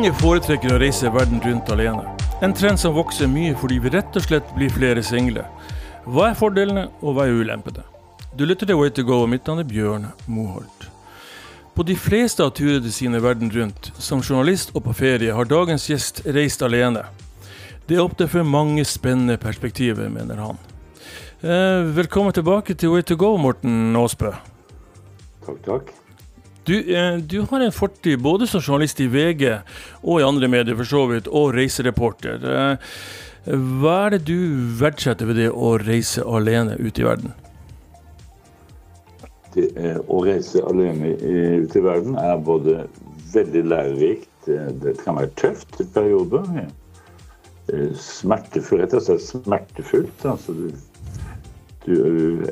Mange foretrekker å reise verden rundt alene. En trend som vokser mye fordi vi rett og slett blir flere single. Hva er fordelene, og hva er ulempene? Du lytter til Way to go, og mitt navn er Bjørn Moholt. På de fleste av turene sine verden rundt, som journalist og på ferie, har dagens gjest reist alene. Det åpner for mange spennende perspektiver, mener han. Eh, velkommen tilbake til Way to go, Morten Aasbø. Takk, takk. Du, eh, du, har en fortid både som journalist i VG og i andre medier for så vidt, og reisereporter. Eh, hva er det du verdsetter ved det å reise alene ut i verden? Det, å reise alene ut i verden er både veldig lærerikt, det kan være tøft i perioder. Smertefullt, rett og slett smertefullt. Altså, du,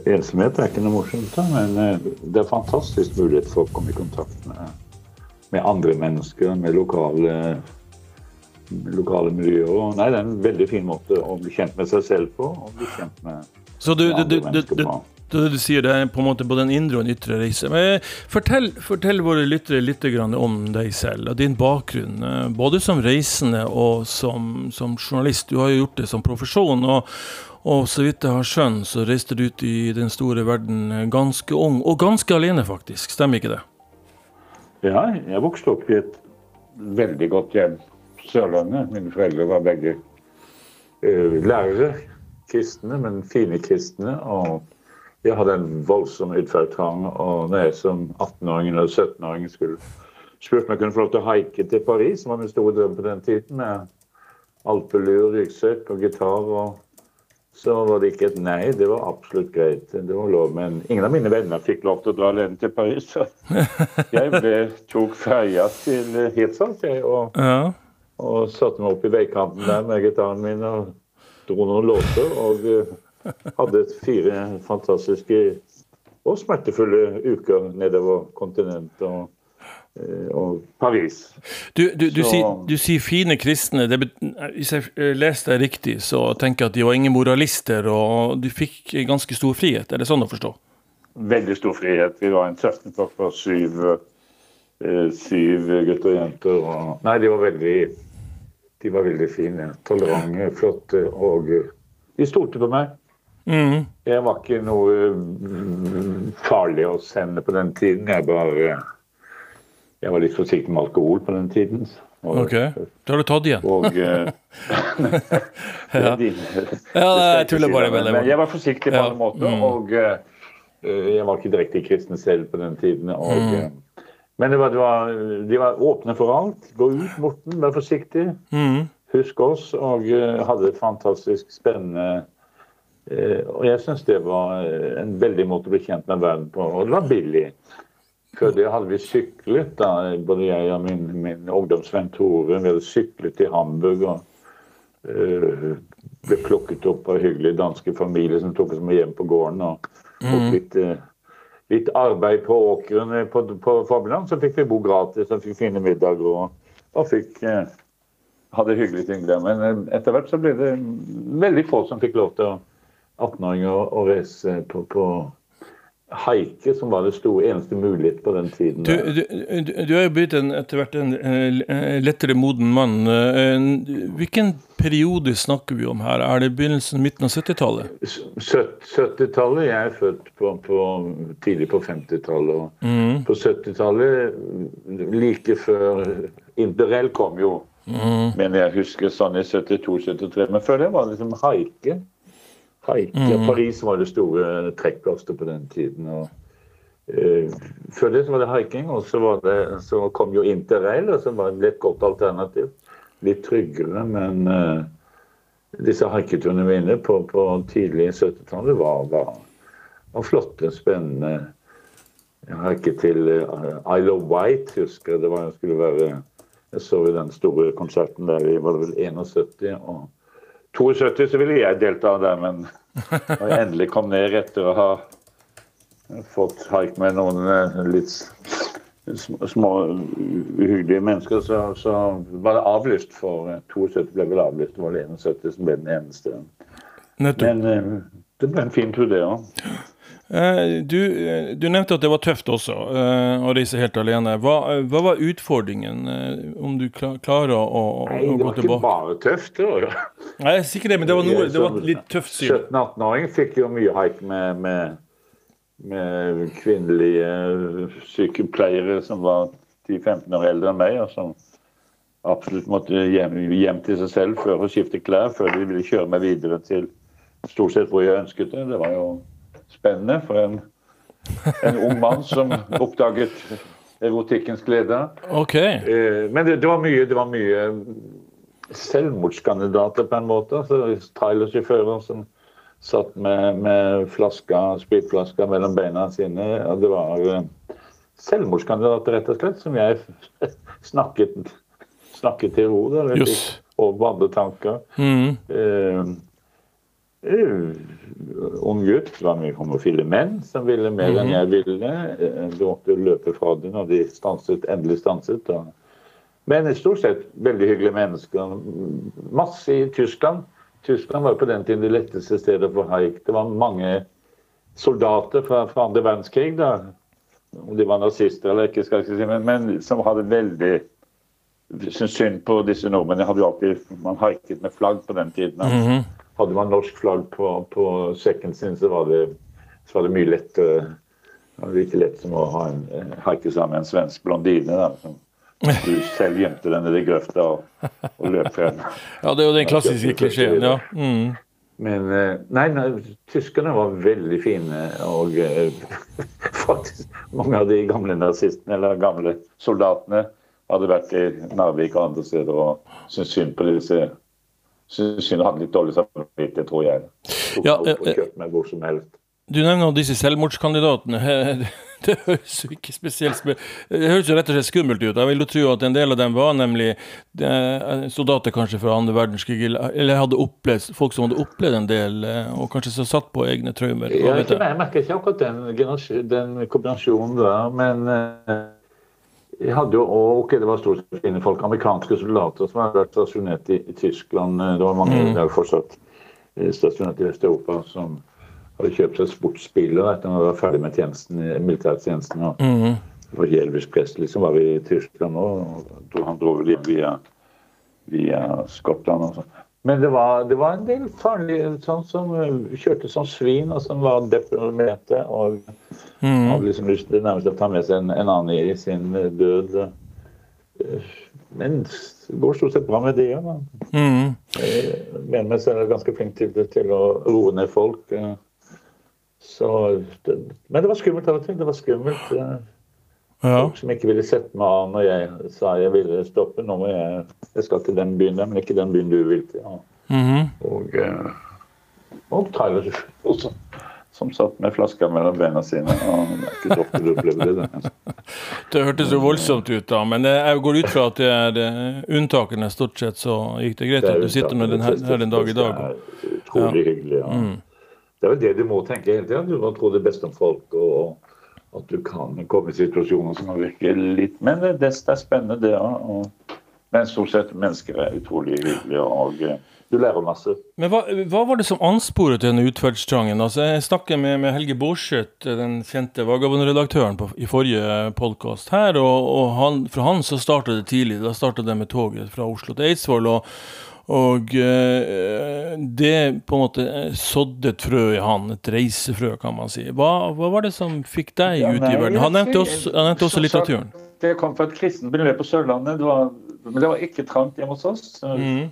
ensomhet er ikke noe morsomt, da, men eh, det er fantastisk mulighet for å komme i kontakt med, med andre mennesker, med lokale, lokale miljøer. Nei, det er en veldig fin måte å bli kjent med seg selv på, og bli kjent med, Så du, med andre mennesker på. Det, du sier, det er på en måte både en indre og en ytre reise. Men fortell, fortell våre lyttere litt om deg selv og din bakgrunn. Eh, både som reisende og som, som journalist. Du har jo gjort det som profesjon. og og så vidt jeg har skjønt, så reiste du ut i den store verden ganske ung, og ganske alene, faktisk. Stemmer ikke det? Ja, jeg vokste opp i et veldig godt hjem. Sørlandet. Mine foreldre var begge uh, lærere. Kristne, men fine kristne. Og jeg hadde en voldsom utferdstrang. Og når jeg som 18-åring eller 17-åring skulle spurt om jeg kunne få lov til å haike til Paris, som var min store drøm på den tiden, med alpelur, ryggsekk og gitar og så var det ikke et nei. Det var absolutt greit. Det var lov. Men ingen av mine venner fikk lov til å dra alene til Paris. Så jeg ble, tok ferja til Hirtshals og, ja. og satte meg opp i veikanten der med gitaren min og dro noen låter. Og eh, hadde fire fantastiske og smertefulle uker nedover kontinentet. og og Paris. Du, du, du, sier, du, sier, fine kristne. Det, hvis jeg leser deg riktig, så tenker jeg at de var ingen moralister, og du fikk ganske stor frihet. Er det sånn å forstå? Veldig stor frihet. Vi var en søskenflokk på syv, eh, syv gutter og jenter. Og, nei, de var veldig de var veldig fine. Tolerante, flotte, og de stolte på meg. Mm. Jeg var ikke noe farlig å sende på den tiden. Jeg bare jeg var litt forsiktig med alkohol på den tiden. Og, ok, Da har du tatt igjen. Og, uh, ja. ja, jeg tuller bare med det. Men jeg var forsiktig på ja. en måte, Mm. Og uh, jeg var ikke direkte kristen selv på den tiden. Og, mm. Men det var, det var, de var åpne for alt. Gå ut, Morten, vær forsiktig. Mm. Husk oss. Og uh, hadde et fantastisk spennende Og jeg syns det var en veldig måte å bli kjent med verden på. Og det var billig. Før det hadde vi syklet, da, både jeg og min, min ungdomsvenn Tore. Vi hadde syklet til Hamburg og uh, ble plukket opp av hyggelige danske familier som tok oss med hjem på gården. og, og mm. litt, uh, litt, arbeid på åkeren på, på formiddagen, så fikk vi bo gratis og fikk fine middager. Og, og fikk, uh, hadde hyggelig ting der. Men etter hvert så ble det veldig få som fikk lov til 18-åringer å reise på, på haike som var det store, eneste mulighet på den tiden. Du, du, du er jo blitt en, etter hvert en, en, lettere moden mann. Hvilken periode snakker vi om her? Er det begynnelsen, midten av 70-tallet? 70-tallet. Jeg er født på, på, tidlig på 50-tallet. Mm. På 70-tallet, like før Interrail kom jo, mm. mener jeg husker sånn i 72-73. Men før det var det liksom haike. Haiti mm. Paris var det store trekkplaster på den tiden. og uh, Før det så var det haiking, og så, det, så kom jo interrail, og så var det et godt alternativ. Litt tryggere, men uh, disse haiketurene vi inne på på tidlig 70-tallet, var, var, var, flotte, spennende. Jeg haiket til uh, Isle of White, husker jeg. Det var, jeg skulle være Jeg så i den store konserten der i var det vel 71. og 72 så ville jeg delta der, men når jeg endelig kom ned etter å ha fått haik med noen eh, litt små uhyggelige mennesker, så, så, var det avlyst. For 72 ble vel avlyst, det var det 71 som ble den eneste. Nettopp. Men eh, det ble en fin tur, det òg. Eh, du, eh, du, nevnte at det var tøft også eh, å reise helt alene. Hva, hva var utfordringen, om du klarer å, å, Nei, gå tilbake? Det var ikke bare tøft. Det var. Nei, jeg er sikker det, men det var, noe, det var litt tøft syn. 17-18-åring fikk jo mye haik med, med, med, kvinnelige sykepleiere som var 10-15 år eldre enn meg, og som absolutt måtte hjem, hjem til seg selv før å skifte klær, før de ville kjøre meg videre til stort sett hvor jeg ønsket det. Det var jo spennende for en, en ung mann som oppdaget erotikkens glede. Okay. Eh, men det, det, var mye, det var mye selvmordskandidater på en måte. Altså, Trailersjåfører som satt med, med flaska, spritflaska mellom beina sine. Ja, Det var uh, selvmordskandidater, rett og slett, som jeg snakket, snakket til ro. Og hadde tanker. Mm. Uh, ung gutt. Var mye homofile menn som ville mer enn mhm. jeg ville. Uh, du måtte løpe fra dem og de stanset, endelig stanset. Men stort sett veldig hyggelige mennesker. Masse i Tyskland. Tyskland var på den tiden det letteste stedet for haik. Det var mange soldater fra, fra andre verdenskrig, da. om de var nazister eller ikke, skal jeg ikke si, men, men som hadde veldig synd på disse nordmennene. Man haiket med flagg på den tiden. Altså. Mm -hmm. Hadde man norsk flagg på, på sekken sin, så var, det, så var det mye lettere. Det var like lett som å ha en, haike sammen med en svensk blondine. Da, som du selv gjemte den nedi grøfta og, og løp frem. Ja, det er jo den klassiske klisjeen, ja. Mm. Men eh, nei, nei, tyskerne var veldig fine. Og eh, faktisk mange av de gamle nazistene eller gamle soldatene hadde vært i Narvik og andre steder og syntes synd på disse syns hun hadde litt dårlig samvittighet, tror jeg. Tok ja, opp og kjøpt meg hvor som helst. Du nevner disse selvmordskandidatene. Det høres jo ikke spesielt Det høres jo rett og slett skummelt ut. Jeg vil jo tro at en del av dem var nemlig eh, soldater kanskje fra andre verdenskrig, eller hadde opplevd, folk som hadde opplevd en del, eh, og kanskje så satt på egne traumer. Jeg, jeg merker ikke akkurat den, den kombinasjonen der, men uh, jeg hadde jo òg det var stort sett fine folk, amerikanske soldater som hadde vært stasjonert i, i Tyskland. Det var mange mm. der fortsatt eh, stasjonert i Vest-Europa som hadde kjøpt seg sportsbiler etter at de var ferdig med tjenesten, militærtjenesten. Og mm. Var Elvis Presley liksom, var vi i Tyskland nå. Han dro vel via, via Skottland og sånn. Men det var, det var, en del farlige sånn som kjørte som svin, og som var deprimerte. Og mm. hadde liksom lyst til nærmest å ta med seg en, en annen i sin død. Men det går stort sett bra med det. Mm. Jeg mener meg selv er ganske flink til, til, å roe ned folk. Så, det, men det var skummelt av og til. Det var skummelt. Ja. Folk som ikke ville sette meg av når jeg sa jeg ville stoppe. Nå må jeg, jeg skal til den byen men ikke den byen du vil til. Ja. Mm -hmm. Og, eh, og Tyler også, som satt med flaska mellom beina sine. Og det er ikke så ofte du opplever det. Det hørtes jo voldsomt ut, da, men jeg går ut fra at det er unntakene. Stort sett så gikk det greit at du sitter med den her, her en dag i dag. Det er utrolig ja. hyggelig. ja. Mm. Det er vel det du må tenke hele tida. Du må tro det beste om folk. og at du kan komme i situasjoner som virker litt Men det, det er spennende, det òg. Men stort sett mennesker er utrolig hyggelige, og eh, du lærer masse. Men hva, hva var det som ansporet denne utferdstrangen? Altså, jeg snakker med, med Helge Borseth, den kjente Vagabondredaktøren i forrige podkast her, og, og han, for han så starta det tidlig. Da starta det med toget fra Oslo til Eidsvoll. og og eh, det på en måte sådde et frø i han, et reisefrø, kan man si. Hva, hva var det som fikk deg ja, ut i verden? Han nevnte også, han nevnte også litteraturen. Det kom fra et kristent miljø på Sørlandet, det var, men det var ikke trangt hjemme hos oss. Mm.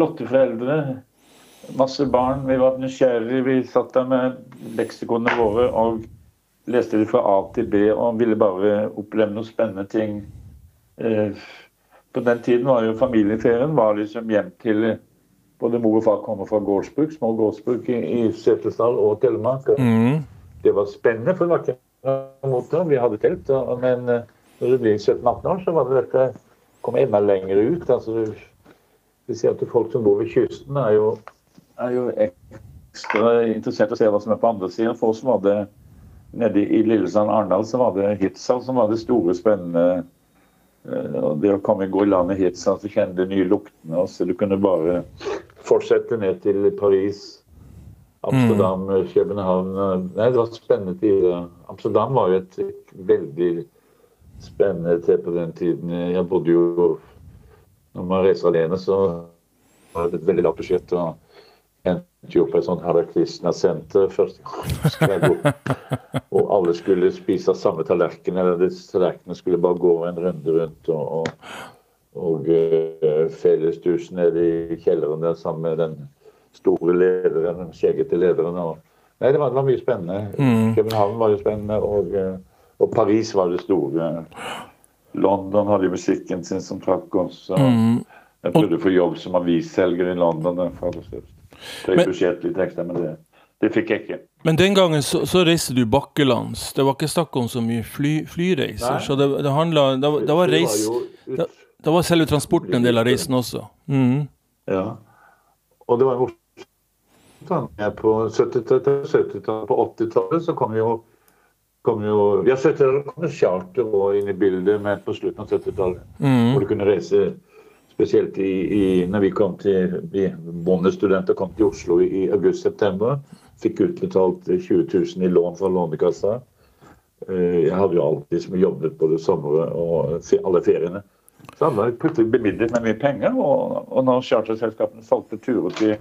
Flotte foreldre, masse barn. Vi var nysgjerrige. Vi satt der med leksikonene våre og leste det fra A til B og ville bare oppleve noen spennende ting. Eh, på den tiden var jo familieferien var liksom hjem til både mor og far kommer fra gårdsbruk, små gårdsbruk i, i Setesdal og Telemark. Mm. Det var spennende, for det var ikke noe Vi hadde telt. Men eh, når du blir 17-18 år, så var det dette kom enda lenger ut. altså vi si at Folk som bor ved kysten, er jo, er jo ekstra interessert i å se hva som er på andre siden. For oss var det nede i Lillesand-Arendal så var det Hitzal som var det store, spennende Eh, og det å komme gå i landet Hitzal, så kjenne de nye luktene. så Du kunne bare fortsette ned til Paris Amsterdam, København Nei, det var spennende tider. Amsterdam var jo et veldig spennende sted på den tiden. Jeg bodde jo Når man reiser alene, så var det et veldig lavt budsjett. og endte jo på et sånt Hare Krishna-senter første gang. Og alle skulle spise samme tallerken, eller disse tallerkenene skulle bare gå en runde rundt. og, og og uh, fellesstusen nede i kjelleren der sammen med den store lederen, den skjeggete lederen. Og, nei, det var, det var, mye spennende. Mm. København var jo spennende, og, uh, og, Paris var det store. London hadde jo musikken sin som trakk oss. Mm. Jeg prøvde å få jobb som avisselger i London. Budsjett, litt men det, det fikk jeg ikke. Men den gangen så, så, reiste du bakkelands. Det var ikke snakk om så mye fly, flyreiser. Nei. Så det, det handla da, det, var reis... Det, da var selve transporten en del av reisen også. Mm. Ja. Og det var jo på 70-tallet, på 80-tallet så kom jo, kom jo Ja, 70-tallet kom charter inn i bildet men på slutten av 70-tallet. Mm. Hvor du kunne reise spesielt i, i, når vi kom til vi bondestudenter kom til Oslo i august-september. Fikk utbetalt 20 000 i lån fra Lånekassa. Eh, jeg hadde jo alltid jobbet både sommer og alle feriene. Så hadde jeg plutselig bemidlet med mye penger. Og, og når charterselskapene solgte turer til,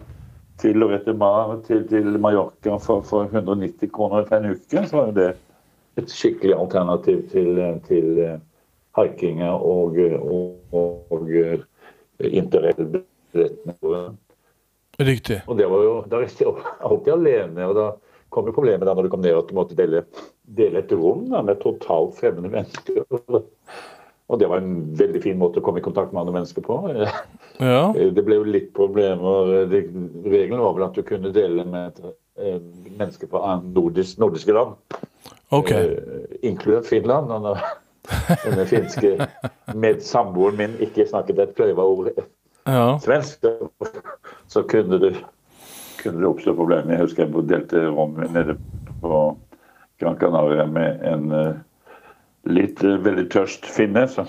til Lorette Mar til, til Mallorca for, for, 190 kroner for en uke, så var jo det et skikkelig alternativ til, til uh, hikinger og, og, og interrailbillettene. Riktig. Og det var jo, Da reiste jeg alltid alene. og da kom jo problemet da når du kom ned at du måtte dele, dele et rom da, med totalt fremmede mennesker. Og det var en veldig fin måte å komme i kontakt med andre mennesker på. Ja. Det ble jo litt problemer. Regelen var vel at du kunne dele med et menneske fra nordisk, nordiske land. Okay. Uh, inkludert Finland. Og når denne finske med samboeren min ikke snakket et kløyva ord ja. svensk, så kunne det, kunne det oppstå problemer. Jeg husker jeg delte rom nede på Gran Canaria med en uh, litt uh, veldig tørst finne. Så.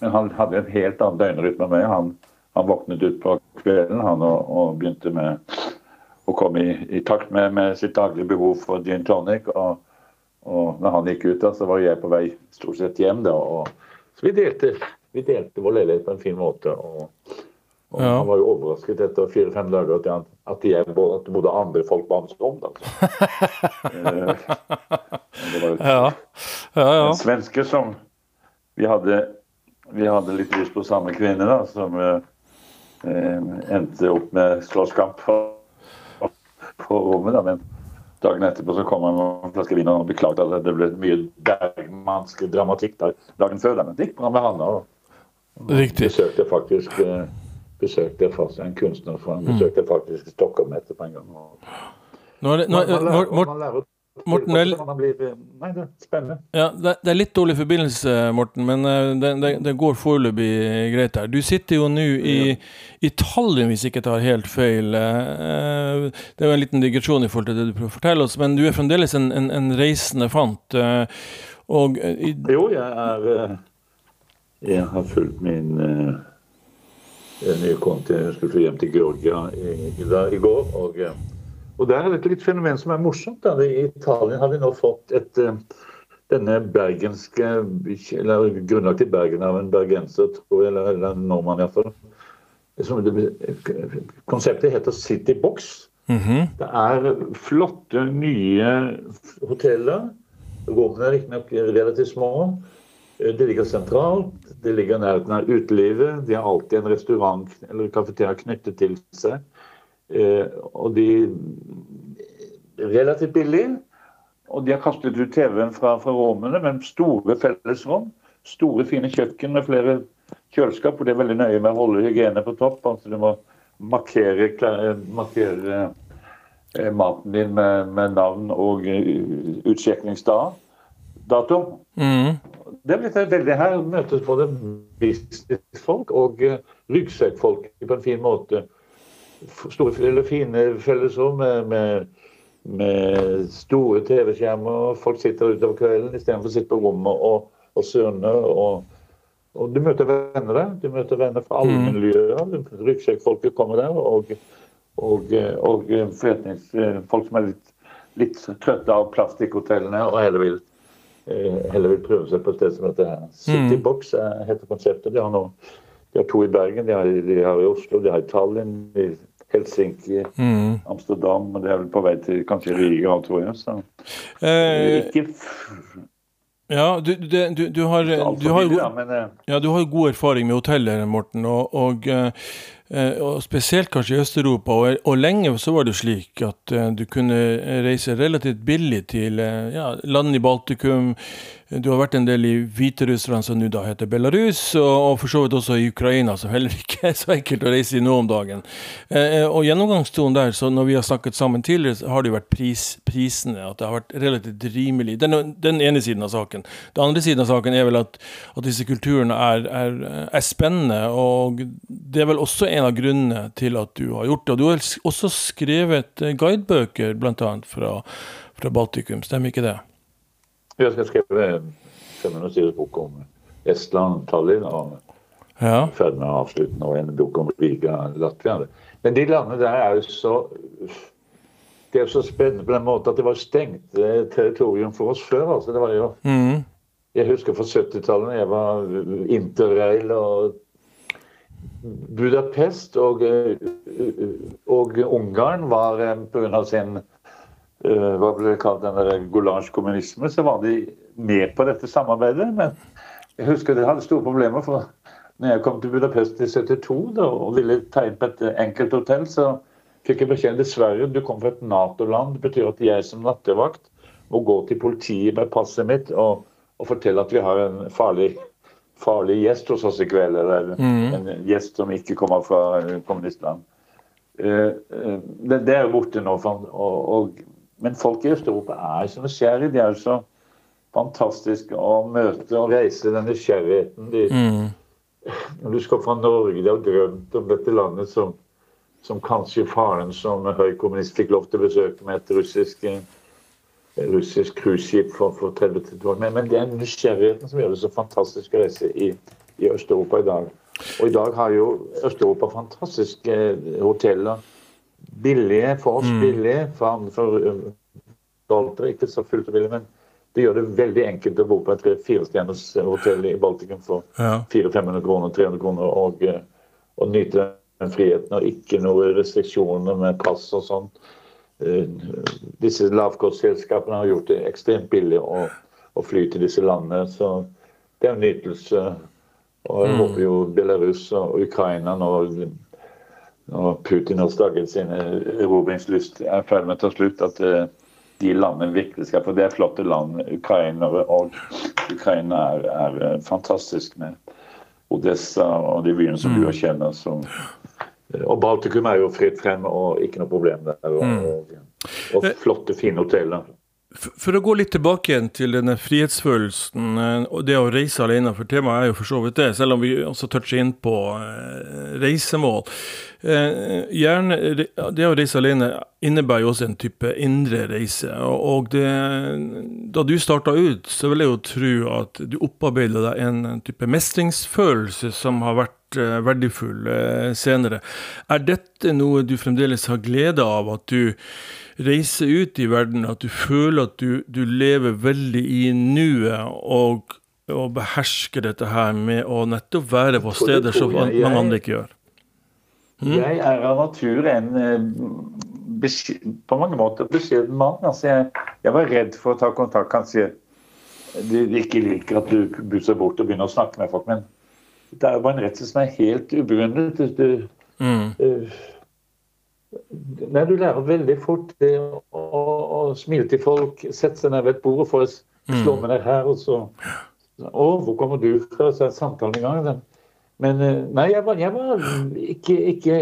Men han hadde en helt annen døgnrytme enn meg. Han, han våknet ut på kvelden han, og, og, begynte med å komme i, i takt med, med, sitt daglige behov for gin tonic. Og, og når han gikk ut, da, så var jeg på vei stort sett hjem. Da, og, så vi delte, vi delte vår leilighet på en fin måte. og og ja. Han var jo overrasket etter fire-fem dager at, jeg, at, jeg, at det bodde andre folk på hans rom. Altså. det var ja. Ja, ja. en svenske som vi hadde, vi hadde litt lyst på samme kvinne, da, som eh, endte opp med slåsskamp på, på rommet. Da, men dagen etterpå så kom han med en flaske vin og beklagde at det ble mye bergmansk dramatikk der dagen før. Men det gikk bra med han. Og, og Riktig. besøkte faktisk eh, besøkte faktisk en kunstner for han mm. besøkte faktisk Stockholm etterpå en gang. Nå er det, nå, man, man, man, lærer, Morten, det, nei, det. Ja, det, det, er litt dårlig forbindelse, Morten, men eh, det, det går foreløpig greit her. Du sitter jo nå i, i Tallinn, hvis jeg ikke tar helt feil. Eh, det er en liten digresjon i forhold til det du prøver å fortelle oss, men du er fremdeles en, en, en reisende fant. Eh, og, i, jo, jeg er Jeg har fulgt min nye konti. Jeg skulle hjem til Georgia i, i, i går. og og der er det et litt fenomen som er morsomt. Da. I Italien har vi nå fått et uh, denne bergenske eller Grunnlagt i Bergen av en bergenser, tror jeg, eller, eller en nordmann iallfall. Konseptet heter City Box. Mm -hmm. Det er flotte, nye hoteller. Rommene er riktignok relativt små. Det ligger sentralt, det ligger nærheten av utelivet. De har alltid en restaurant eller kafeteria knyttet til seg. Eh, og de relativt billig. Og de har kastet ut TV-en fra, fra rommene, men store fellesrom. Store, fine kjøkken med flere kjøleskap. Og det er veldig nøye med å holde hygiene på topp. altså Du må markere, markere eh, maten din med, med navn og utsjekkingsdag. Mm. Det er blitt veldig Her møtes både businessfolk og ryggsekkfolk på en fin måte store, eller fine fellesrom med, med, med store TV-skjermer. Folk sitter utover kvelden istedenfor å sitte på rommet og, og surne. Og, og, du møter venner der. Du møter venner fra alle mm. miljøer. Ryggsekkfolket kommer der. og og, og forretningsfolk som er litt, litt trøtte av plastikkhotellene og heller vil, heller vil prøve seg på et sted som dette her. Citybox heter konseptet. De har, nå, de har to i Bergen, de har, de har, i Oslo, de har i Tallinn, i Helsinki, mm. Amsterdam, og det er vel på vei til kanskje Riga, tror jeg. Så. Eh, ikke ja, du, du, du, har, du, har, eh, ja, du har god erfaring med hoteller, Morten. Og, og, eh, og spesielt kanskje i Øst-Europa. Og, og, lenge så var det slik at du kunne reise relativt billig til ja, land i Baltikum, du har vært en del i Hviterussland, som nå da heter Belarus, og, for så vidt også i Ukraina, som heller ikke er så enkelt å reise i nå om dagen. Eh, eh og gjennomgangstonen der, så når vi har snakket sammen tidligere, så har det jo vært pris, prisene. At det har vært relativt rimelig. Den, den, ene siden av saken. Den andre siden av saken er vel at, at disse kulturene er, er, er, spennende, og det er vel også en av grunnene til at du har gjort det. Og du har også skrevet eh, guidebøker, bl.a. Fra, fra Baltikum, stemmer ikke det? Jeg skal skrive 500 siders bok om Estland, Tallinn. og ja. ferdig med å avslutte nå en bok om Riga, Latvia. Men de landene der er jo så det er så spennende på den måten at det var stengt territorium for oss før. altså det var jo mm. Jeg husker fra 70-tallet jeg var interrail og Budapest og, og Ungarn var eh, pga. sin Eh, hva ble det kalt, den der Golange-kommunisme, så var de med på dette samarbeidet. Men jeg husker de hadde store problemer. for når jeg kom til Budapest i 72 da, og ville ta inn på et enkelt hotell, så fikk jeg beskjed dessverre du kom fra et Nato-land. Det betyr at jeg som nattevakt må gå til politiet med passet mitt og, og fortelle at vi har en farlig, farlig gjest hos oss i kveld. Eller mm. en gjest som ikke kommer fra kommunistland. Uh, uh, det, det, er borte nå. og, og men folk i Øst-Europa er så nysgjerrige. De er så fantastiske å møte og reise den nysgjerrigheten. De, mm. Når du skal fra Norge, de har drømt om dette landet som, som kanskje faren som høykommunist fikk lov til å besøke med et russisk russisk cruiseskip for, for 30 år. Men, men det er nysgjerrigheten som gjør det så fantastisk å reise i, i Øst-Europa i dag. Og i dag har jo Øst-Europa fantastiske hoteller billige for oss, mm. billige for, for Balter, ikke så fullt og billig, men det gjør det veldig enkelt å bo på et firestjerners hotell i Baltikum for ja. 400-500 kroner, 300 kroner, og, eh, og, nyte den friheten og ikke noen restriksjoner med pass og sånn. Uh, disse lavkostselskapene har gjort det ekstremt billig å, å, fly til disse landene, så det er en nytelse. Og jeg mm. håper jo Belarus og Ukraina nå når Putin har stagget sin erobringslyst er ferdig med å ta slutt, at eh, de landene virkelig skal For det er flotte land. Ukraina og Ukraina er, er eh, fantastisk med Odessa og de byene som mm. du har kjenner. Som, eh, og Baltikum er jo fritt frem og ikke noe problem der. Og, mm. og, og flotte, fine hoteller. For å gå litt tilbake igjen til denne frihetsfølelsen eh, og det å reise alene, for temaet er jo for så vidt det, selv om vi også toucher inn på eh, reisemål. Eh, gjerne, det å reise alene innebærer jo også en type indre reise. Og det, da du starta ut, så vil jeg jo tro at du opparbeida deg en type mestringsfølelse som har vært verdifull senere. Er dette noe du fremdeles har glede av? at du reiser ut i verden, at du føler at du, du lever veldig i nuet og, og, behersker dette her med å nettopp være på steder som mange andre ikke gjør? Mm? Jeg er av natur en eh, på mange måter beskjeden mann. Altså jeg, jeg, var redd for å ta kontakt. Kanskje de ikke liker at du busser bort og begynner å snakke med folk, men det er jo bare en redsel som er helt ubegrunnet. Du, mm. uh, Nei, Du lærer veldig fort det å, å, å smile til folk, sette seg ned ved et bord og få slå med deg her. og så Å, hvor kommer du fra? Så er samtalen i gang. Men eh, nei, jeg var, jeg var ikke, ikke,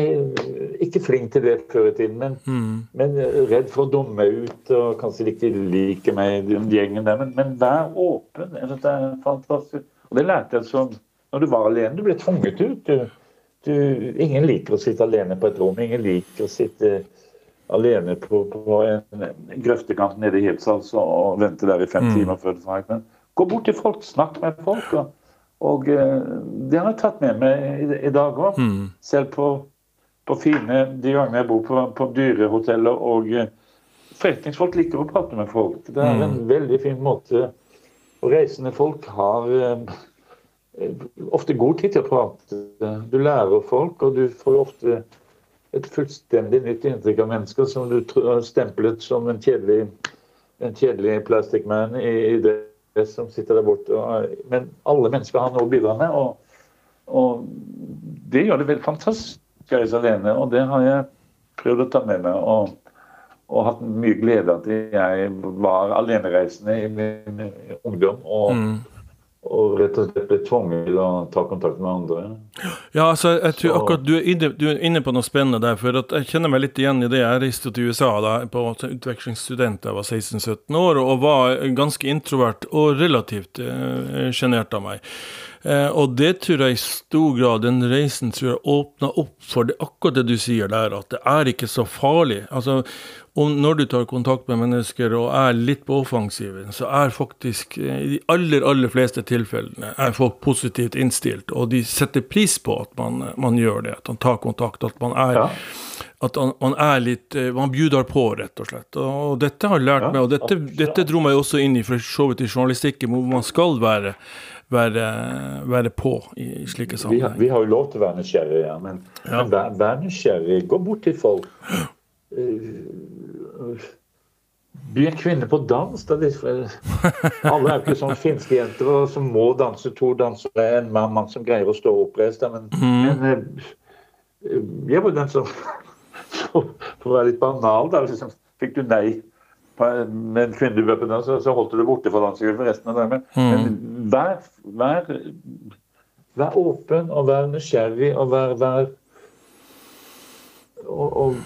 ikke, flink til det før i tiden. Men, mm. men, redd for å dumme ut, og kanskje de ikke liker meg, den gjengen der. Men, men vær åpen. Det. Og det lærte jeg sånn når du var alene. Du ble tvunget ut. Du, du, ingen liker å sitte alene på et rom. Ingen liker å sitte alene på, på en, en grøftekant nede i Hirtshals og vente der i fem mm. timer før du får Men gå bort til folk, snakk med folk. Og, og eh, det har jeg tatt med meg i, i dag òg. Mm. Selv på, på fine De gangene jeg bor på, på dyrehoteller og eh, Forretningsfolk liker å prate med folk. Det er en mm. veldig fin måte. Og reisende folk har eh, ofte god tid til å prate. Du lærer folk, og du får ofte et fullstendig nytt inntrykk av mennesker som du stemplet som en kjedelig, en kjedelig plastikkmann i, det som sitter der borte. Men alle mennesker har noe å bidra med. og og det gjør det veldig fantastisk alene, og det har jeg prøvd å ta med meg. Og, og hatt mye glede av at jeg var alenereisende i min ungdom. og mm og rett og slett ble tvunget til å ta kontakt med andre. Ja, altså, jeg tror akkurat du er, inne, du er inne på noe spennende der. For jeg kjenner meg litt igjen i det. Jeg reiste til USA da, på utvekslingsstudent da jeg var 16-17 år, og var ganske introvert og relativt eh, av meg. Eh, og det tror jeg i stor grad, den reisen tror jeg åpna opp for det, akkurat det du sier der, at det er ikke så farlig. Altså, og når du tar kontakt med mennesker og er litt på offensiven, så er faktisk eh, i de aller aller fleste tilfellene er folk positivt innstilt, og de setter pris på at man, man gjør det, at man tar kontakt, at man er ja. At man er litt eh, Man bjuder på, rett og slett. Og dette har lært ja, meg, og dette, dette, dro meg også inn i for så vidt i journalistikken, hvor man skal være, være, være på i slike sammenhenger. Vi, vi, har jo lov til å være nysgjerrige, ja, men, ja. men vær nysgjerrig. Gå bort til folk. By kvinner på dans. Da. Alle er jo ikke sånn finske jenter som må danse to dansere, en mann, mann som greier å stå oppreist. Men, mm. men eh, jeg var den som For å være litt banal, da, liksom, fikk du nei med en kvinne du bør på dans, så, holdt du deg borte fra dansegulvet resten av dagen. Mm. Men vær, vær, vær, åpen og vær nysgjerrig og vær, vær og, og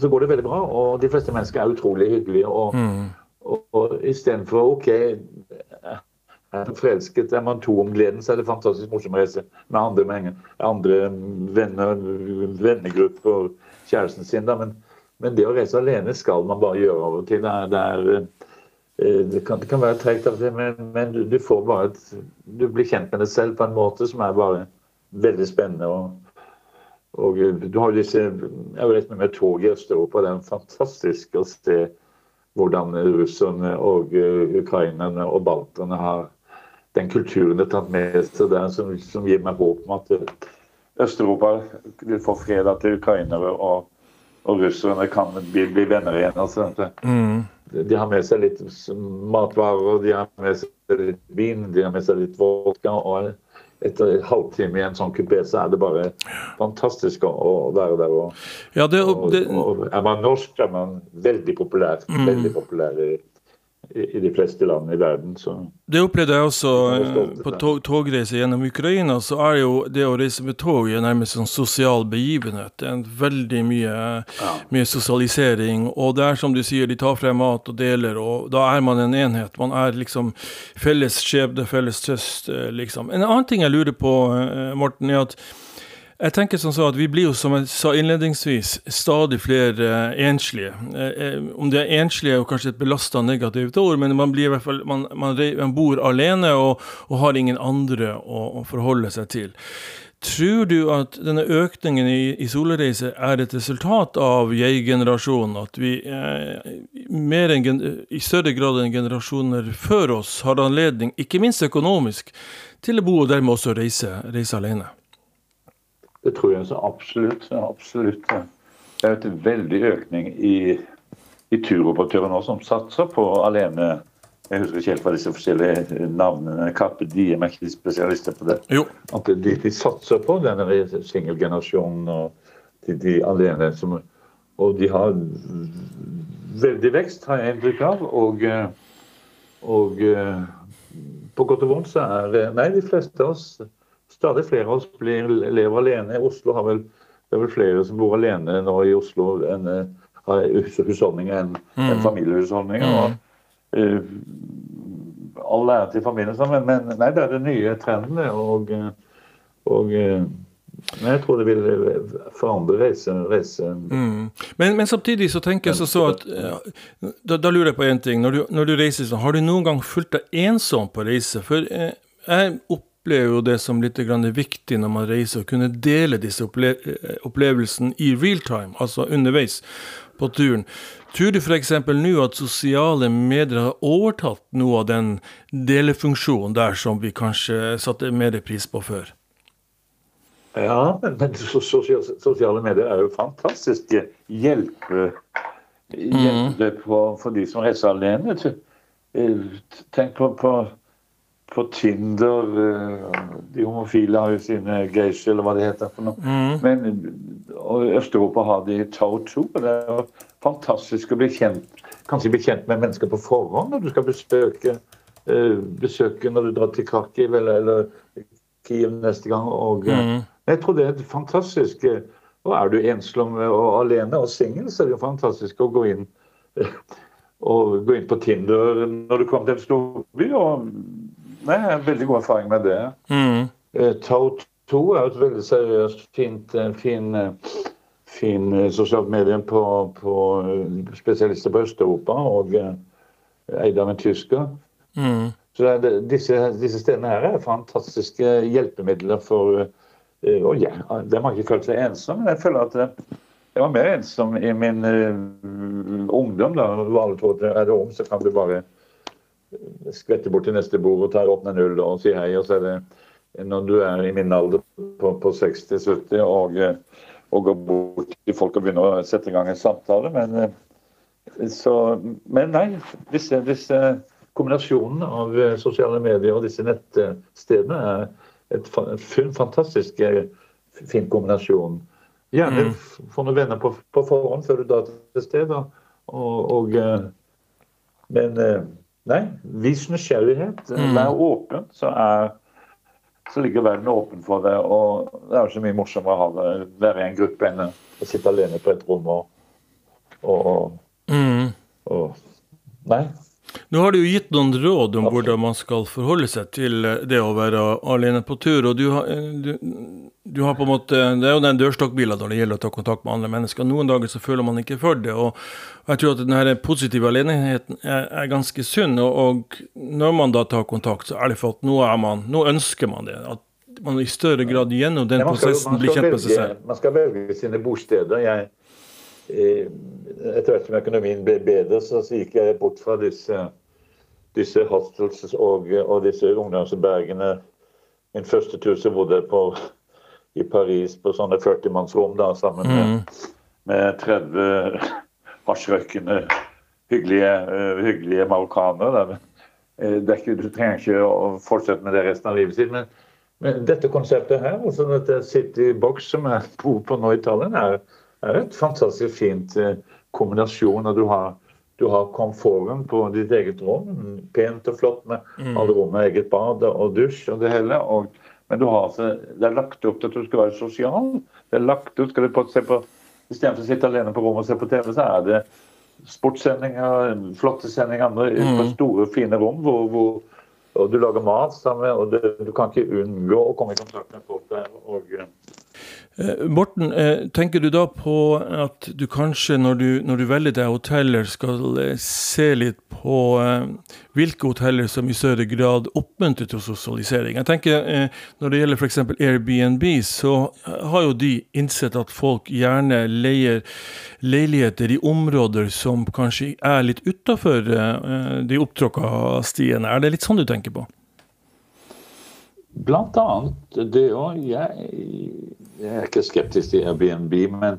så går det veldig bra. Og de fleste mennesker er utrolig hyggelige. Og, mm. og, og istedenfor OK, er man forelsket, er man to om gleden, så er det fantastisk morsomt å reise med andre, med andre venner, vennegrupper, kjæresten sin. Da. Men, men, det å reise alene skal man bare gjøre av og til. Det, er, det, er, eh, det, kan, det kan, være tregt av og til, men, men du, du, får bare et, du blir kjent med deg selv på en måte som er bare veldig spennende. og og eh, du har disse, Jeg har reist med tog i Øst-Europa. Det er fantastisk å se hvordan russerne og eh, ukrainerne og balterne har den kulturen de har tatt med seg der, som, som gir meg håp om at eh, Øst-Europa vil få fred, at ukrainere og, og russerne kan bli, bli, venner igjen. Altså. Mm. De har med seg litt matvarer, de har med seg litt vin, de har med seg litt vodka. og etter en halvtime i en sånn kupé, så er det bare fantastisk å, å være der. Og, ja, det, det, og, og er man norsk, er man veldig populær. Mm. Veldig populær i, i de fleste land i verden. Så. Det opplevde jeg også eh, på tog, togreise gjennom Ukraina. Så er jo det å reise med tog er nærmest en sosial begivenhet. Det er veldig mye, ja. mye, sosialisering. Og det er som du sier, de tar frem mat og deler, og da er man en enhet. Man er liksom felles skjebne, felles trøst, eh, liksom. En annen ting jeg lurer på, eh, Morten, er at jeg tenker sånn så at Vi blir jo, som jeg sa innledningsvis, stadig flere eh, enslige. Eh, om det er enslige jo kanskje et belasta negativt ord, men man, blir i hvert fall, man, man, man bor alene og, og, har ingen andre å, å, forholde seg til. Tror du at denne økningen i, i solreise er et resultat av jeg-generasjonen? At vi eh, en, i større grad enn generasjoner før oss har anledning, ikke minst økonomisk, til å bo og dermed også reise, reise alene? Det tror jeg så absolutt. absolutt. Det er jo en veldig økning i, i turoperatører nå som satser på alene. Jeg husker ikke helt hva disse forskjellige navnene Kappe de er ikke spesialister på det. Jo. At de, de, satser på denne singelgenerasjonen og de, de alene. Som, og de har veldig vekst, har jeg inntrykk av. Og, og på godt og vondt så er Nei, de fleste av oss stadig flere av oss blir, lever alene. Oslo har vel, det er vel flere som bor alene nå i Oslo enn eh, har husholdninger enn en familiehusholdninger. Mm. Og, uh, all ære til familien, men, men nei, det er den nye trenden. Og, og men jeg tror det vil forandre reise... reise. Mm. Men, men, samtidig så tenker jeg så, så at da, da, lurer jeg på én ting. Når du, når du reiser, sånn, har du noen gang følt deg ensom på reise? For eh, jeg opp, opplever jo det som litt viktig når man reiser, å kunne dele disse opple opplevelsene i real time, altså underveis på turen. Tror du f.eks. nå at sosiale medier har overtatt noe av den delefunksjonen der som vi kanskje satte mer pris på før? Ja, men, sosiale medier er jo fantastiske hjelpe, hjelpe mm. på, for de som reiser alene. Tenk på, på, på, Tinder. De homofile har jo sine geisher, eller hva det heter. for noe. Mm. Men og Øst-Europa har de Tau2. Det er jo fantastisk å bli kjent, kanskje bli kjent med mennesker på forhånd når du skal besøke, besøke når du drar til Kharkiv eller, eller Kiev neste gang. og mm jeg tror det er fantastisk. Og er du enslom og alene og singel, så er det jo fantastisk å gå inn, og gå inn på Tinder når du kommer til en storby. Og nei, jeg har veldig god erfaring med det. Mm. Eh, Tau2 er et veldig seriøst, fint, eh, fin, eh, fin sosialt medie på, på, spesialister på Øst-Europa og eid av en tysker. Mm. Så det, disse, disse, stedene her er fantastiske hjelpemidler for og ja, de har ikke følt seg ensom, men jeg føler at jeg var mer ensom i min uh, ungdom. da, Alle tror er det ung, så kan du bare skvette bort til neste bord og tar opp en null og sier hei. og så er det Når du er i min alder på, på 60-70 og, og, går bort til folk og begynner å sette i gang en samtale. Men, så, men nei, disse, disse kombinasjonene av sosiale medier og disse nettstedene er et, en fantastisk eh, fin kombinasjon. Gjerne mm. få noen venner på, på, forhånd før du drar til stedet. Og, og, eh, men eh, nei, vis nysgjerrighet. Mm. Vær åpen, så, er, så ligger verden åpen for det. Og det er jo så mye morsommere å ha det, være i en gruppe enn å sitte alene på et rom og, og, mm. og Nei. Nå har du jo gitt noen råd om hvordan man skal forholde seg til eh, det å være alene på tur. og Du har, eh, du, du har på en måte, Det er jo den dørstokkbila når det gjelder å ta kontakt med andre mennesker. Noen dager så føler man ikke for det. og Jeg tror at denne positive alenigheten er, er ganske sunn. Og, når man da tar kontakt, så er det for at nå, er man, nå ønsker man det. at man i større grad gjennom den skal, prosessen blir kjent med seg selv. Man skal velge sine bosteder. Jeg etter hvert som økonomien ble bedre, så gikk jeg bort fra disse, disse hostels og, og disse ungdomsbergene. Min første tur så bodde jeg på, i Paris på sånne 40-mannsrom sammen med, mm. med 30 hasjrøykende hyggelige, uh, hyggelige marokkanere. Uh, du trenger ikke å fortsette med det resten av livet sitt. Men, men dette konseptet her, altså dette City Box som jeg bor på nå i Italien, er er et fantastisk fint eh, kombinasjon. og du har, du har komforten på ditt eget rom. Pent og flott med mm. alle rom med eget bad og dusj og det hele. Og, men har, altså, det er lagt opp til at du skal være sosial. Det er lagt opp, skal du på, se på, Istedenfor å sitte alene på rommet og se på TV, så er det sportssendinger, flotte sendinger mm. på store, fine rom hvor, hvor du lager mat sammen, og det, du kan ikke unngå å komme i kontakt med folk der. og Morten, eh, tenker du da på at du kanskje når du, når du velger deg hoteller, skal eh, se litt på hvilke hoteller som i større grad oppmuntrer til sosialisering? Jeg tenker Når det gjelder f.eks. Airbnb, så har jo de innsett at folk gjerne leier leiligheter i områder som kanskje er litt utafor de opptråkka stiene. Er det litt sånn du tenker på? Blant annet det òg. Jeg, jeg, er ikke skeptisk til Airbnb, men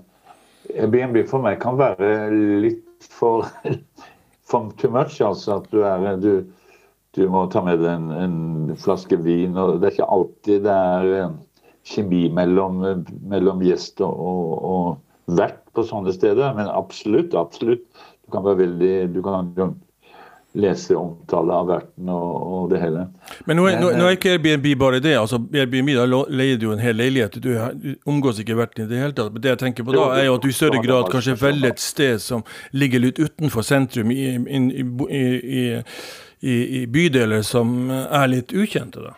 Airbnb for meg kan være litt for, for too much. Altså at du, er, du, du må ta med deg en, en, flaske vin. og Det er ikke alltid det er kjemi mellom, mellom gjest og, og, og vert på sånne steder. Men absolutt, absolutt. Du kan være veldig du kan, lese omtale av verten og, og, det hele. Men nå er, nå, nå er, ikke Airbnb bare det. altså Airbnb da leier du en hel leilighet. Du, du omgås ikke verten i det hele tatt. Men det jeg tenker på da, er jo at du i større grad kanskje velger et sted som ligger litt utenfor sentrum, i, i, i, i bydeler som er litt ukjente, da.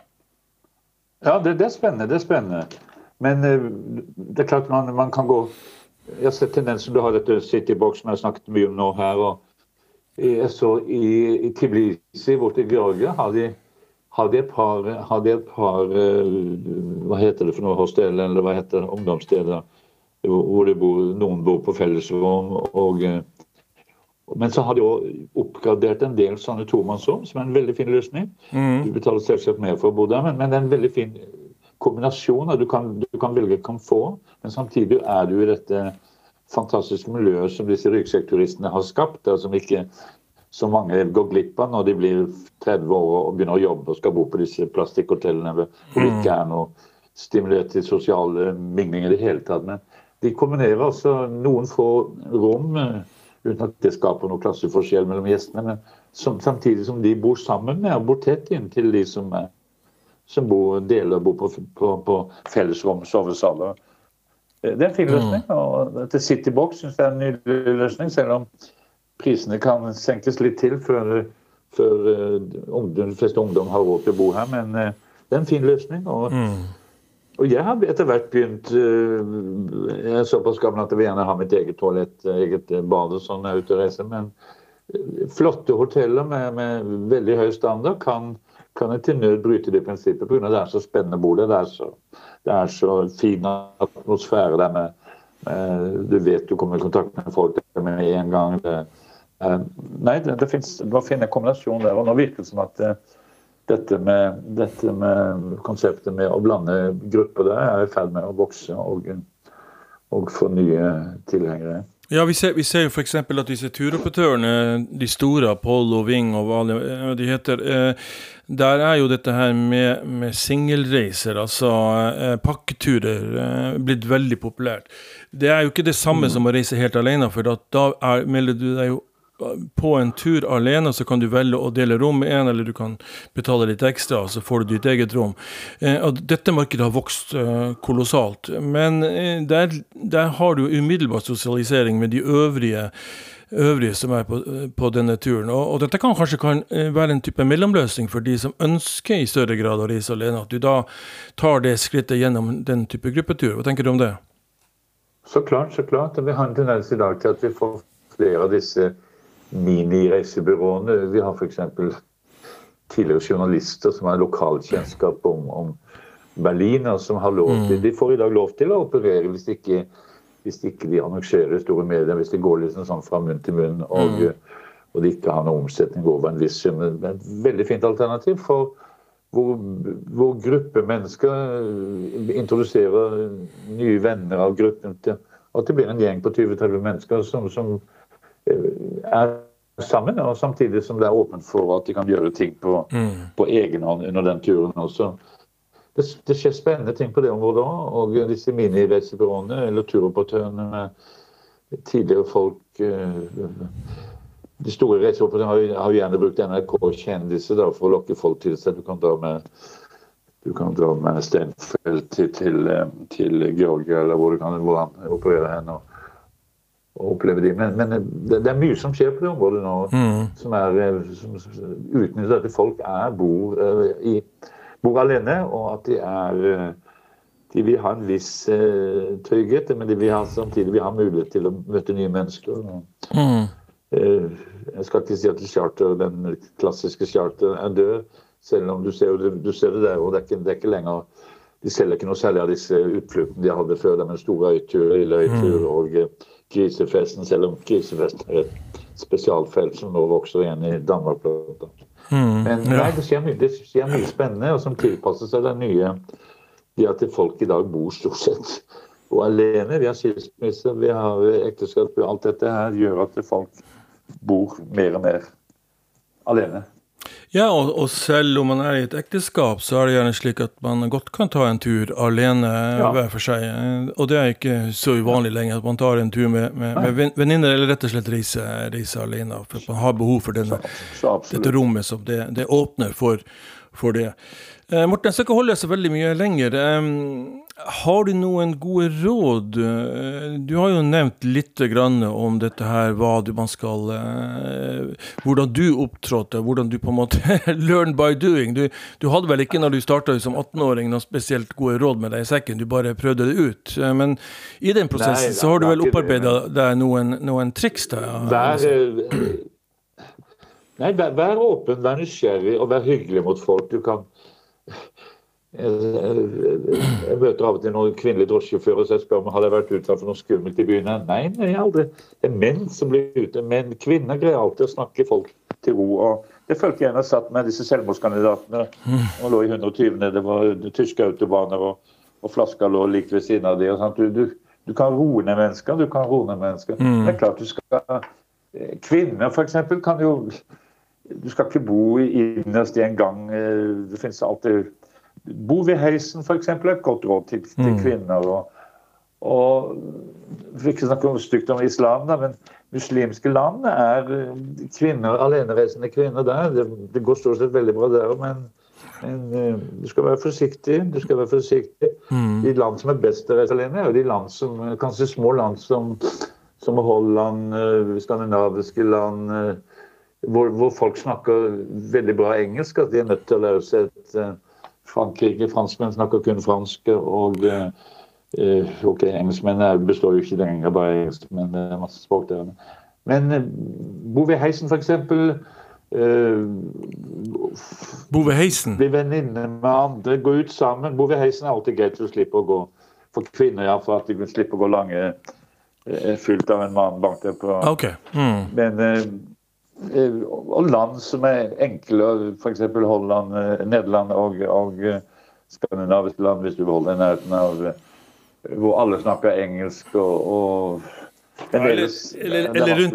Ja, det, det, er spennende. Det er spennende. Men uh, det er klart man, man kan gå Jeg har sett tendenser. Du har dette Citybox som jeg har snakket mye om nå her. og så i, Tiblisi borte i Georgia har de hadde et par, hadde et par Hva heter det for noe? Hostel, eller hva heter det? Ungdomssteder. Hvor bor, noen bor på fellesrom. og men så har de òg oppgradert en del sånne tomannsrom, som er en veldig fin løsning. Mm. Du betaler selvsagt mer for å bo der, men, men det er en veldig fin kombinasjon. Du kan, du kan velge komfort, men samtidig er du i dette fantastiske miljøer som disse ryggsekkturistene har skapt, og som ikke så mange går glipp av når de blir 30 år og begynner å jobbe og skal bo på disse plastikkhotellene hvor det ikke er noe stimulert til sosiale mingling i det hele tatt. Men de kombinerer altså noen få rom uten at det skaper noen klasseforskjell mellom gjestene. Men som, samtidig som de bor sammen med og bor tett inntil de som, som bor, deler og bor på, på, på fellesrom, sovesaler. Det er en fin mm. løsning. og Dette Citybox syns jeg er en nydelig løsning, selv om prisene kan senkes litt til før, før uh, de fleste ungdom har råd til å bo her. Men uh, det er en fin løsning. og mm. Og jeg har etter hvert begynt eh, Jeg er såpass gammel at jeg vil gjerne ha mitt eget toalett, eget bad og sånn når jeg er ute og reiser. Men eh, flotte hoteller med, med veldig høy standard kan, kan jeg til nød bryte det prinsippet pga. det er så spennende å. Det er så, det er så fin atmosfære der med, med, Du vet du kommer i kontakt med folk med en gang. Det, eh, nei, det, det, det var en kombinasjon der. Og nå virker det som at dette med, dette med, konseptet med å blande grupper der er i ferd med å vokse og, og få nye tilhengere. Ja, Vi ser, vi ser jo f.eks. at disse turoperatørene, de store, Apollo, Ving og hva de heter, eh, der er jo dette her med, med singelreiser, altså eh, pakketurer, eh, blitt veldig populært. Det er jo ikke det samme mm. som å reise helt alene, for da er, melder du deg jo på en tur alene så kan du velge å dele rom med en, eller du kan betale litt ekstra, så får du ditt eget rom. Eh, dette markedet har vokst eh, kolossalt. Men eh, der, der, har du umiddelbar sosialisering med de øvrige, øvrige som er på, på denne turen. Og, og, dette kan kanskje kan være en type mellomløsning for de som ønsker i større grad å reise alene. At du da tar det skrittet gjennom den type gruppetur. Hva tenker du om det? Så klart, så klart. Vi har en tendens i dag til at vi får flere av disse minireisebyråene. Vi har f.eks. tidligere journalister som har lokalkjennskap om, om Berlin, og som har lov til, mm. De får i dag lov til å operere hvis ikke, hvis ikke de annonserer store medier, hvis det går liksom sånn fra munn til munn og, mm. og de ikke har noen omsetning over en viss sum. Et veldig fint alternativ for hvor, hvor gruppe mennesker introduserer nye venner av gruppen til at det blir en gjeng på 20-30 mennesker som, som er sammen, og samtidig som det er åpent for at de kan gjøre ting på, mm. på egen hånd under den turen også. Det, det, skjer spennende ting på det området òg. Og disse minireisebyråene, eller turoperatørene med tidligere folk eh, De store reiseoperatørene har, jo gjerne brukt NRK-kjendiser for å lokke folk til seg. Du kan dra med du kan dra med Steinfeld til, til, eh, til Georgia, eller hvor, du kan, hvor han opererer hen. Og, oppleve de. Men, men det, det, er mye som skjer på det området nå, mm. som, er, eh, som utnytter at folk er, bor, uh, i, bor, alene, og at de er uh, De vil ha en viss uh, trygghet, men de vil ha, samtidig vil ha mulighet til å møte nye mennesker. Mm. jeg skal ikke si at charter, den klassiske charteren er død, selv om du ser, du ser det der, og det det er ikke lenger de selger ikke noe særlig av disse utfluktene de hadde før, med store øyturer, lille øytur mm. og grisefesten, selv om krisefesten er et spesialfelt som nå vokser igjen i Danmark. Mm, Men nei, det, skjer mye, det skjer mye spennende, og som tilpasser seg det nye det at folk i dag bor stort sett og alene. Vi har skilsmisse, vi har ekteskap. Alt dette her gjør at folk bor mer og mer alene. Ja, og, og, selv om man er i et ekteskap, så er det gjerne slik at man godt kan ta en tur alene ja. hver for seg. Og det er ikke så uvanlig lenger at man tar en tur med, med, med venninner, eller rett og slett reiser reise alene. For man har behov for denne, så, så dette rommet som det, det åpner for, for det. Eh, Morten, jeg skal ikke holde så veldig mye lenger. Har du noen gode råd? Eh, du har jo nevnt litt om dette her, hva du, man skal eh, Hvordan du opptrådte, hvordan du på en måte learn by doing. Du, du hadde vel ikke når du starta som 18-åring noen spesielt gode råd med deg i sekken, du bare prøvde det ut. Men i den prosessen Nei, så har du vel opparbeida deg noen, noen triks? Da, vær, Nei, vær, vær, åpen, vær nysgjerrig og vær hyggelig mot folk. Du kan jeg møter av og til noen kvinnelige drosjesjåfører så jeg spør om hadde jeg vært utsatt for noe skummelt i byen. Nei, nei, aldri. Det er menn som blir ute. Men kvinner greier alltid å snakke folk til ro. og Det følte jeg da jeg satt med disse selvmordskandidatene og lå i 120. Det var tyske autobaner, og, og flaska lå like ved siden av de, du, du, du, kan roe ned mennesker. Du kan roe ned mennesker. Mm. Det er klart du skal eh, Kvinner f.eks. kan jo Du skal ikke bo innerst i en gang. Eh, det finnes alltid Bo ved heisen f.eks. er et godt råd til, til mm. kvinner. og, og Vi ikke snakke om stygt om islam, da, men muslimske land er kvinner, alenereisende kvinner der. Det, det, går stort sett veldig bra der men, men uh, du skal være forsiktig. du skal være forsiktig. Mm. De land som er best til å reise alene, er jo de land som, kanskje små land som, som Holland, skandinaviske land, hvor, hvor, folk snakker veldig bra engelsk. At de er nødt til å lære seg et Frankrike. Franskmenn snakker kun fransk. og eh, ok, Engelskmennene består jo ikke lenger bare engelsk, men det er masse språk der. Men uh, bo ved heisen, f.eks. Uh, Bove heisen? Bli venninne med andre, gå ut sammen. Bove heisen er alltid greit å slippe å gå. For kvinner, ja, for at de kan slippe å gå lange fylt av en mann bak deg. Okay. Mm. Men Eh, og land som er enkle, f.eks. Holland, eh, Nederland og, og eh, skandinaviske land, hvis du holder holde i nærheten av hvor alle snakker engelsk og, og eller, eller, eller, rundt,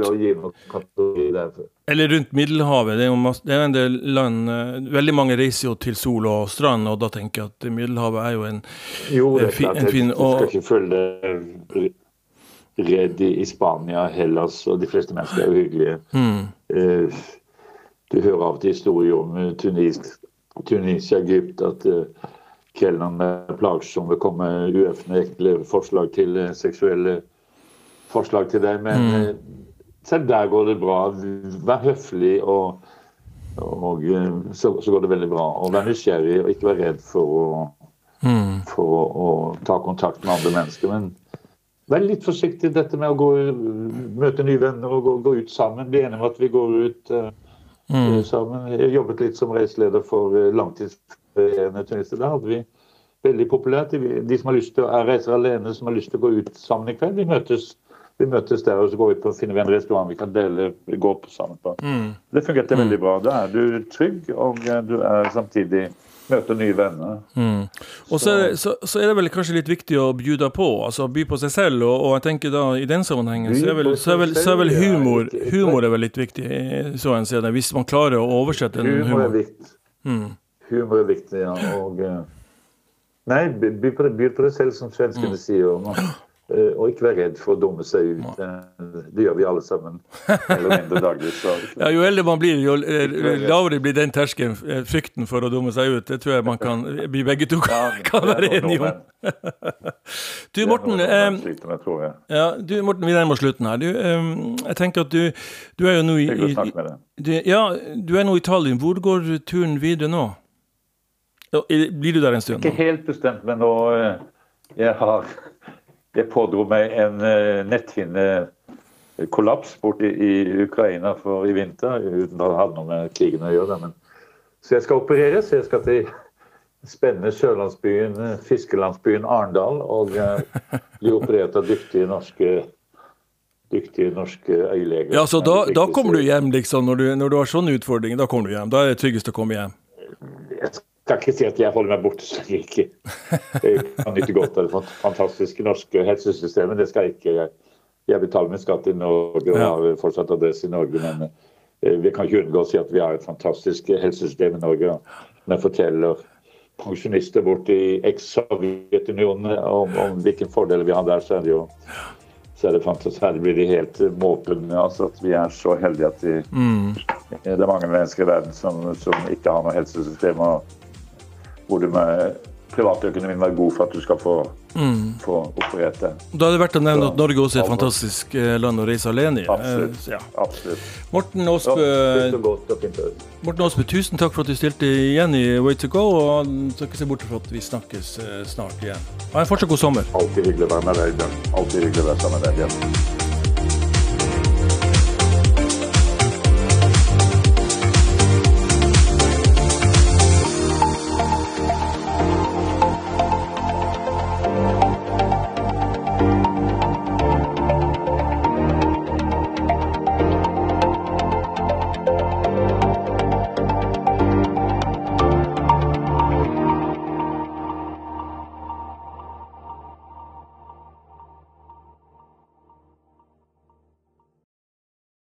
eller, rundt, Middelhavet. Det er, jo det er en del land Veldig mange reiser jo til sol og strand, og da tenker jeg at Middelhavet er jo en, jo, det er klart, en fin og, Du skal ikke følge redd i, Spania, Hellas, og de fleste mennesker er jo hyggelige. Mm. Eh, du hører av og til historier om eh, Tunis, Tunisia, Egypt, at uh, kelnerne er plagsomme, kommer uøfne, ekle forslag til seksuelle forslag til deg. Men mm. selv der går det bra. Vær høflig, og, og så, så, går det veldig bra. Og vær nysgjerrig, og ikke vær redd for å, mm. for å, å ta kontakt med andre mennesker. men Vær litt forsiktig dette med å gå, møte nye venner og gå, gå ut sammen. Bli enige om at vi går ut uh, mm. sammen. Jeg jobbet litt som reiseleder for uh, langtidsferierende turister. Da hadde vi veldig populært. De, som har lyst til å reise alene, som har lyst til å gå ut sammen i kveld, vi møtes, vi møtes der og så går vi på, finner vi en restaurant vi kan dele, gå på sammen på. Mm. Det fungerte mm. veldig bra. Da er du trygg, og du er samtidig møte nye venner. Mm. Og så så, så er, det, vel kanskje litt viktig å bjuda på, altså by på seg selv. Og, og jeg tenker da i den sammenhengen så er vel, så er vel, så er vel humor, humor er vel litt viktig, så en ser det, hvis man klarer å oversette en humor. Humor er viktig. Mm. Humor er viktig, ja. Og, uh, nei, by på, deg selv, som svenskene mm. sier. Man, Eh, og ikke være redd for å dumme seg ut. Eh, det gjør vi alle sammen. eller mindre daglig. ja, jo eldre man blir, jo eh, lavere blir den terskelen, frykten for å dumme seg ut. Det tror jeg man kan, vi begge to kan, kan være enige om. du, Morten, ja, du, Morten, vi nærmer oss slutten her. Du, jeg tenker at du, du er jo nå i, i ja, du er nå i Tallinn. Hvor går turen videre nå? Blir du der en stund? Ikke helt bestemt, men nå jeg har jeg pådro meg en uh, netthinnekollaps borte i Ukraina for i vinter, uten at det hadde noe med krigen å gjøre. Men, så jeg skal opereres. Jeg skal til spennende sørlandsbyen, fiskelandsbyen Arendal, og bli operert av dyktige norske dyktige norske øyeleger. Ja, så da, da kommer du hjem, liksom, når du, når du har sånne utfordringer? Da kommer du hjem? Da er det tryggest å komme hjem? Jeg kan ikke si at jeg holder meg borte så jeg ikke kan nyte godt av det fantastiske norske helsesystemet. Det skal jeg ikke. Jeg, betaler min skatt i Norge og har fortsatt adresse i Norge. Men eh, vi kan ikke unngå å si at vi har et fantastisk helsesystem i Norge. Men forteller pensjonister borte i eks-Sovjetunionen om, om hvilke fordeler vi har der, så er det jo så er det fantastisk. Her blir de helt måpende. Altså at vi er så heldige at de, mm. det er mange mennesker i verden som, som ikke har noe helsesystem. og hvor du med privatøkonomien være god for at du skal få, mm. få operert det. Da er det verdt å nevne at Norge også er et fantastisk eh, land å reise alene i. Absolutt. Eh, ja. Absolutt. Morten Aasbø, Morten Aasbø, tusen takk for at du stilte igjen i Way to go, og skal ikke se bort fra at vi snakkes eh, snart igjen. Ha en fortsatt god sommer. Alltid hyggelig å være med deg. Alltid hyggelig å være sammen med deg.